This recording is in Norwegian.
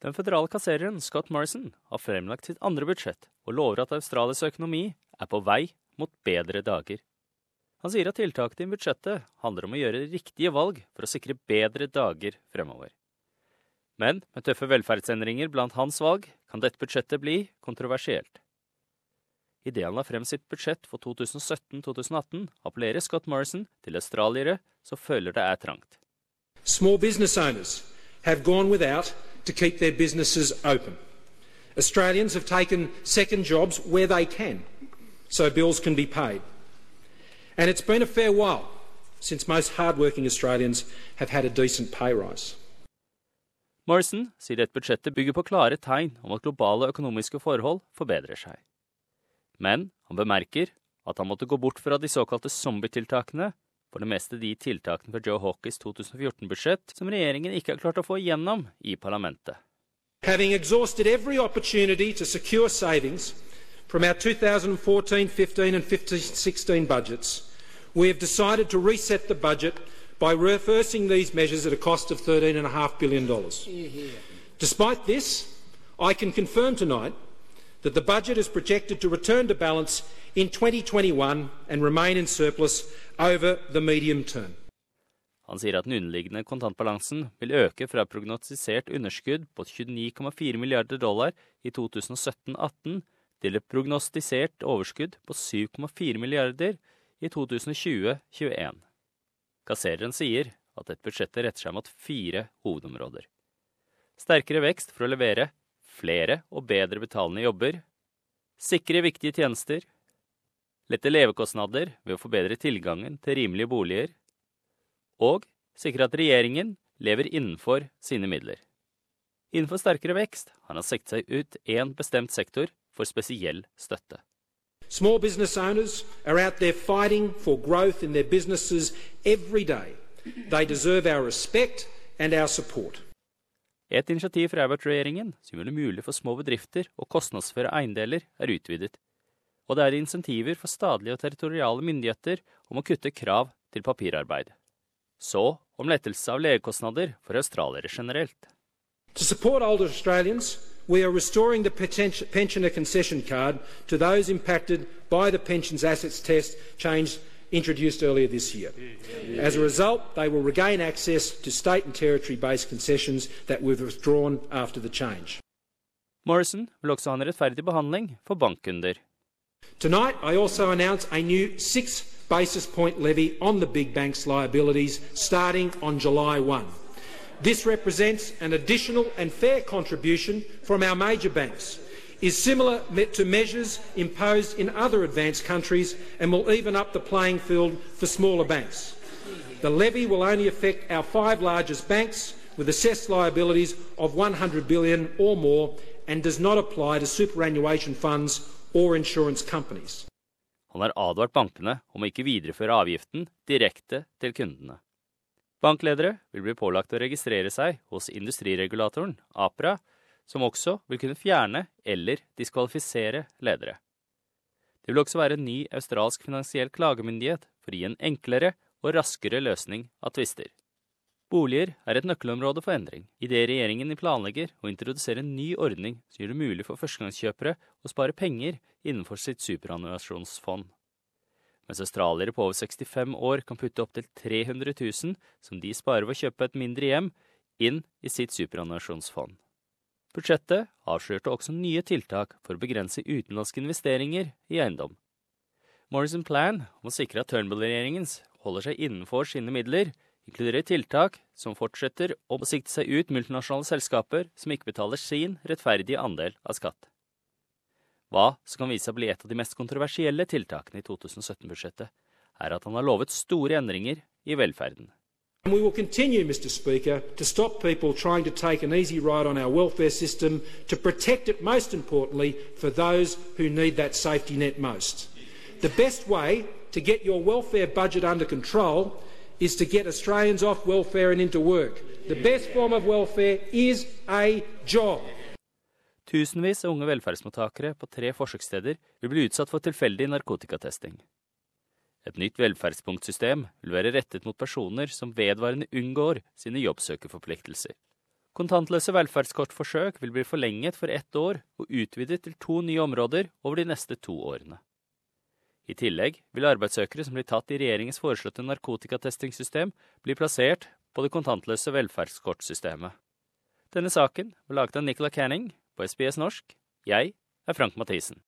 Den føderale kassereren Scott Morrison har fremlagt sitt andre budsjett og lover at Australias økonomi er på vei mot bedre dager. Han sier at tiltakene i budsjettet handler om å gjøre riktige valg for å sikre bedre dager fremover. Men med tøffe velferdsendringer blant hans valg kan dette budsjettet bli kontroversielt. Idet han la frem sitt budsjett for 2017-2018, appellerer Scott Morrison til australiere som føler det er trangt. Small business owners have gone without to keep their businesses open. Australians have taken second jobs where they can, so bills can be paid. And it's been a fair while since most hardworking Australians have had a decent pay rise. Morrison sier dette budsjettet bygger på klare tegn om at globale økonomiske forhold forbedrer seg. Men han bemerker at han måtte gå bort fra de såkalte zombietiltakene, for det meste de tiltakene fra Joe Hawkeys 2014-budsjett som regjeringen ikke har klart å få igjennom i parlamentet. Having exhausted every opportunity to secure savings from our 2014, 15 and 15, 16 budgets, we have decided to reset the budget by reversing these measures at a cost of $13.5 billion. Despite this, I can confirm tonight that the budget is projected to return to balance in 2021 and remain in surplus over the medium term. Han sier at den underliggende kontantbalansen vil øke fra prognostisert underskudd på 29,4 milliarder dollar i 2017-18 til et prognostisert overskudd på 7,4 milliarder i 2020-21. Kassereren sier at dette budsjettet retter seg mot fire hovedområder. Sterkere vekst for å levere flere og bedre betalende jobber, sikre viktige tjenester, lette levekostnader ved å forbedre tilgangen til rimelige boliger, og sikre at regjeringen lever innenfor sine midler. Innenfor sterkere vekst har han siktet seg ut én bestemt sektor for spesiell støtte. Small business owners are out there fighting for growth in their businesses every day. They deserve our respect and our support. Et initiativ fra Abbott-regjeringen som gjør det mulig for små bedrifter å kostnadsføre eiendeler, er utvidet. Og det er insentiver for statlige og territoriale myndigheter om å kutte krav til papirarbeid. Så om lettelse av legekostnader for australiere generelt. To support older Australians, we are restoring the pensioner concession card to those impacted by the pensions assets test change introduced earlier this year. As a result, they will regain access to state and territory based concessions that were withdrawn after the change. Morrison vil også ha en rettferdig behandling for bankkunder. Tonight, I also announce a new six basis point levy on the big banks' liabilities starting on July 1. This represents an additional and fair contribution from our major banks is similar to measures imposed in other advanced countries and will even up the playing field for smaller banks. The levy will only affect our five largest banks with assessed liabilities of 100 billion or more and does not apply to superannuation funds or insurance companies. Han har advart bankene om å ikke videreføre avgiften direkte til kundene. Bankledere vil bli pålagt å registrere seg hos industriregulatoren, APRA, som også vil kunne fjerne eller diskvalifisere ledere. Det vil også være en ny australsk finansiell klagemyndighet for å gi en enklere og raskere løsning av tvister. Boliger er et nøkkelområde for endring, idet regjeringen planlegger å introdusere en ny ordning som gjør det mulig for førstegangskjøpere å spare penger innenfor sitt superannuasjonsfond. Mens australiere på over 65 år kan putte opptil 300 000 som de sparer ved å kjøpe et mindre hjem, inn i sitt superannuasjonsfond. Budsjettet avslørte også nye tiltak for å begrense utenlandske investeringer i eiendom. Morrison Plan om å sikre at Turnbull-regjeringen holder seg innenfor sine midler, inkluderer tiltak som fortsetter å sikte seg ut multinasjonale selskaper som ikke betaler sin rettferdige andel av skatt. Hva som kan vise seg å bli et av de mest kontroversielle tiltakene i 2017-budsjettet, er at han har lovet store endringer i velferden. And we will continue, Mr Speaker, to stop people trying to take an easy ride on our welfare system, to protect it most importantly for those who need that safety net most. The best way to get your welfare budget under control is to get Australians off welfare and into work. The best form of welfare is a job. Tusenvis av unge velferdsmottakere på tre forsøkssteder vil bli utsatt for tilfeldig narkotikatesting. Et nytt velferdspunktsystem vil være rettet mot personer som vedvarende unngår sine jobbsøkerforpliktelser. Kontantløse velferdskortforsøk vil bli forlenget for ett år og utvidet til to nye områder over de neste to årene. I tillegg vil arbeidssøkere som blir tatt i regjeringens foreslåtte narkotikatestingssystem, bli plassert på det kontantløse velferdskortsystemet. Denne saken var laget av Nicola Canning på SBS norsk. Jeg er Frank Mathisen.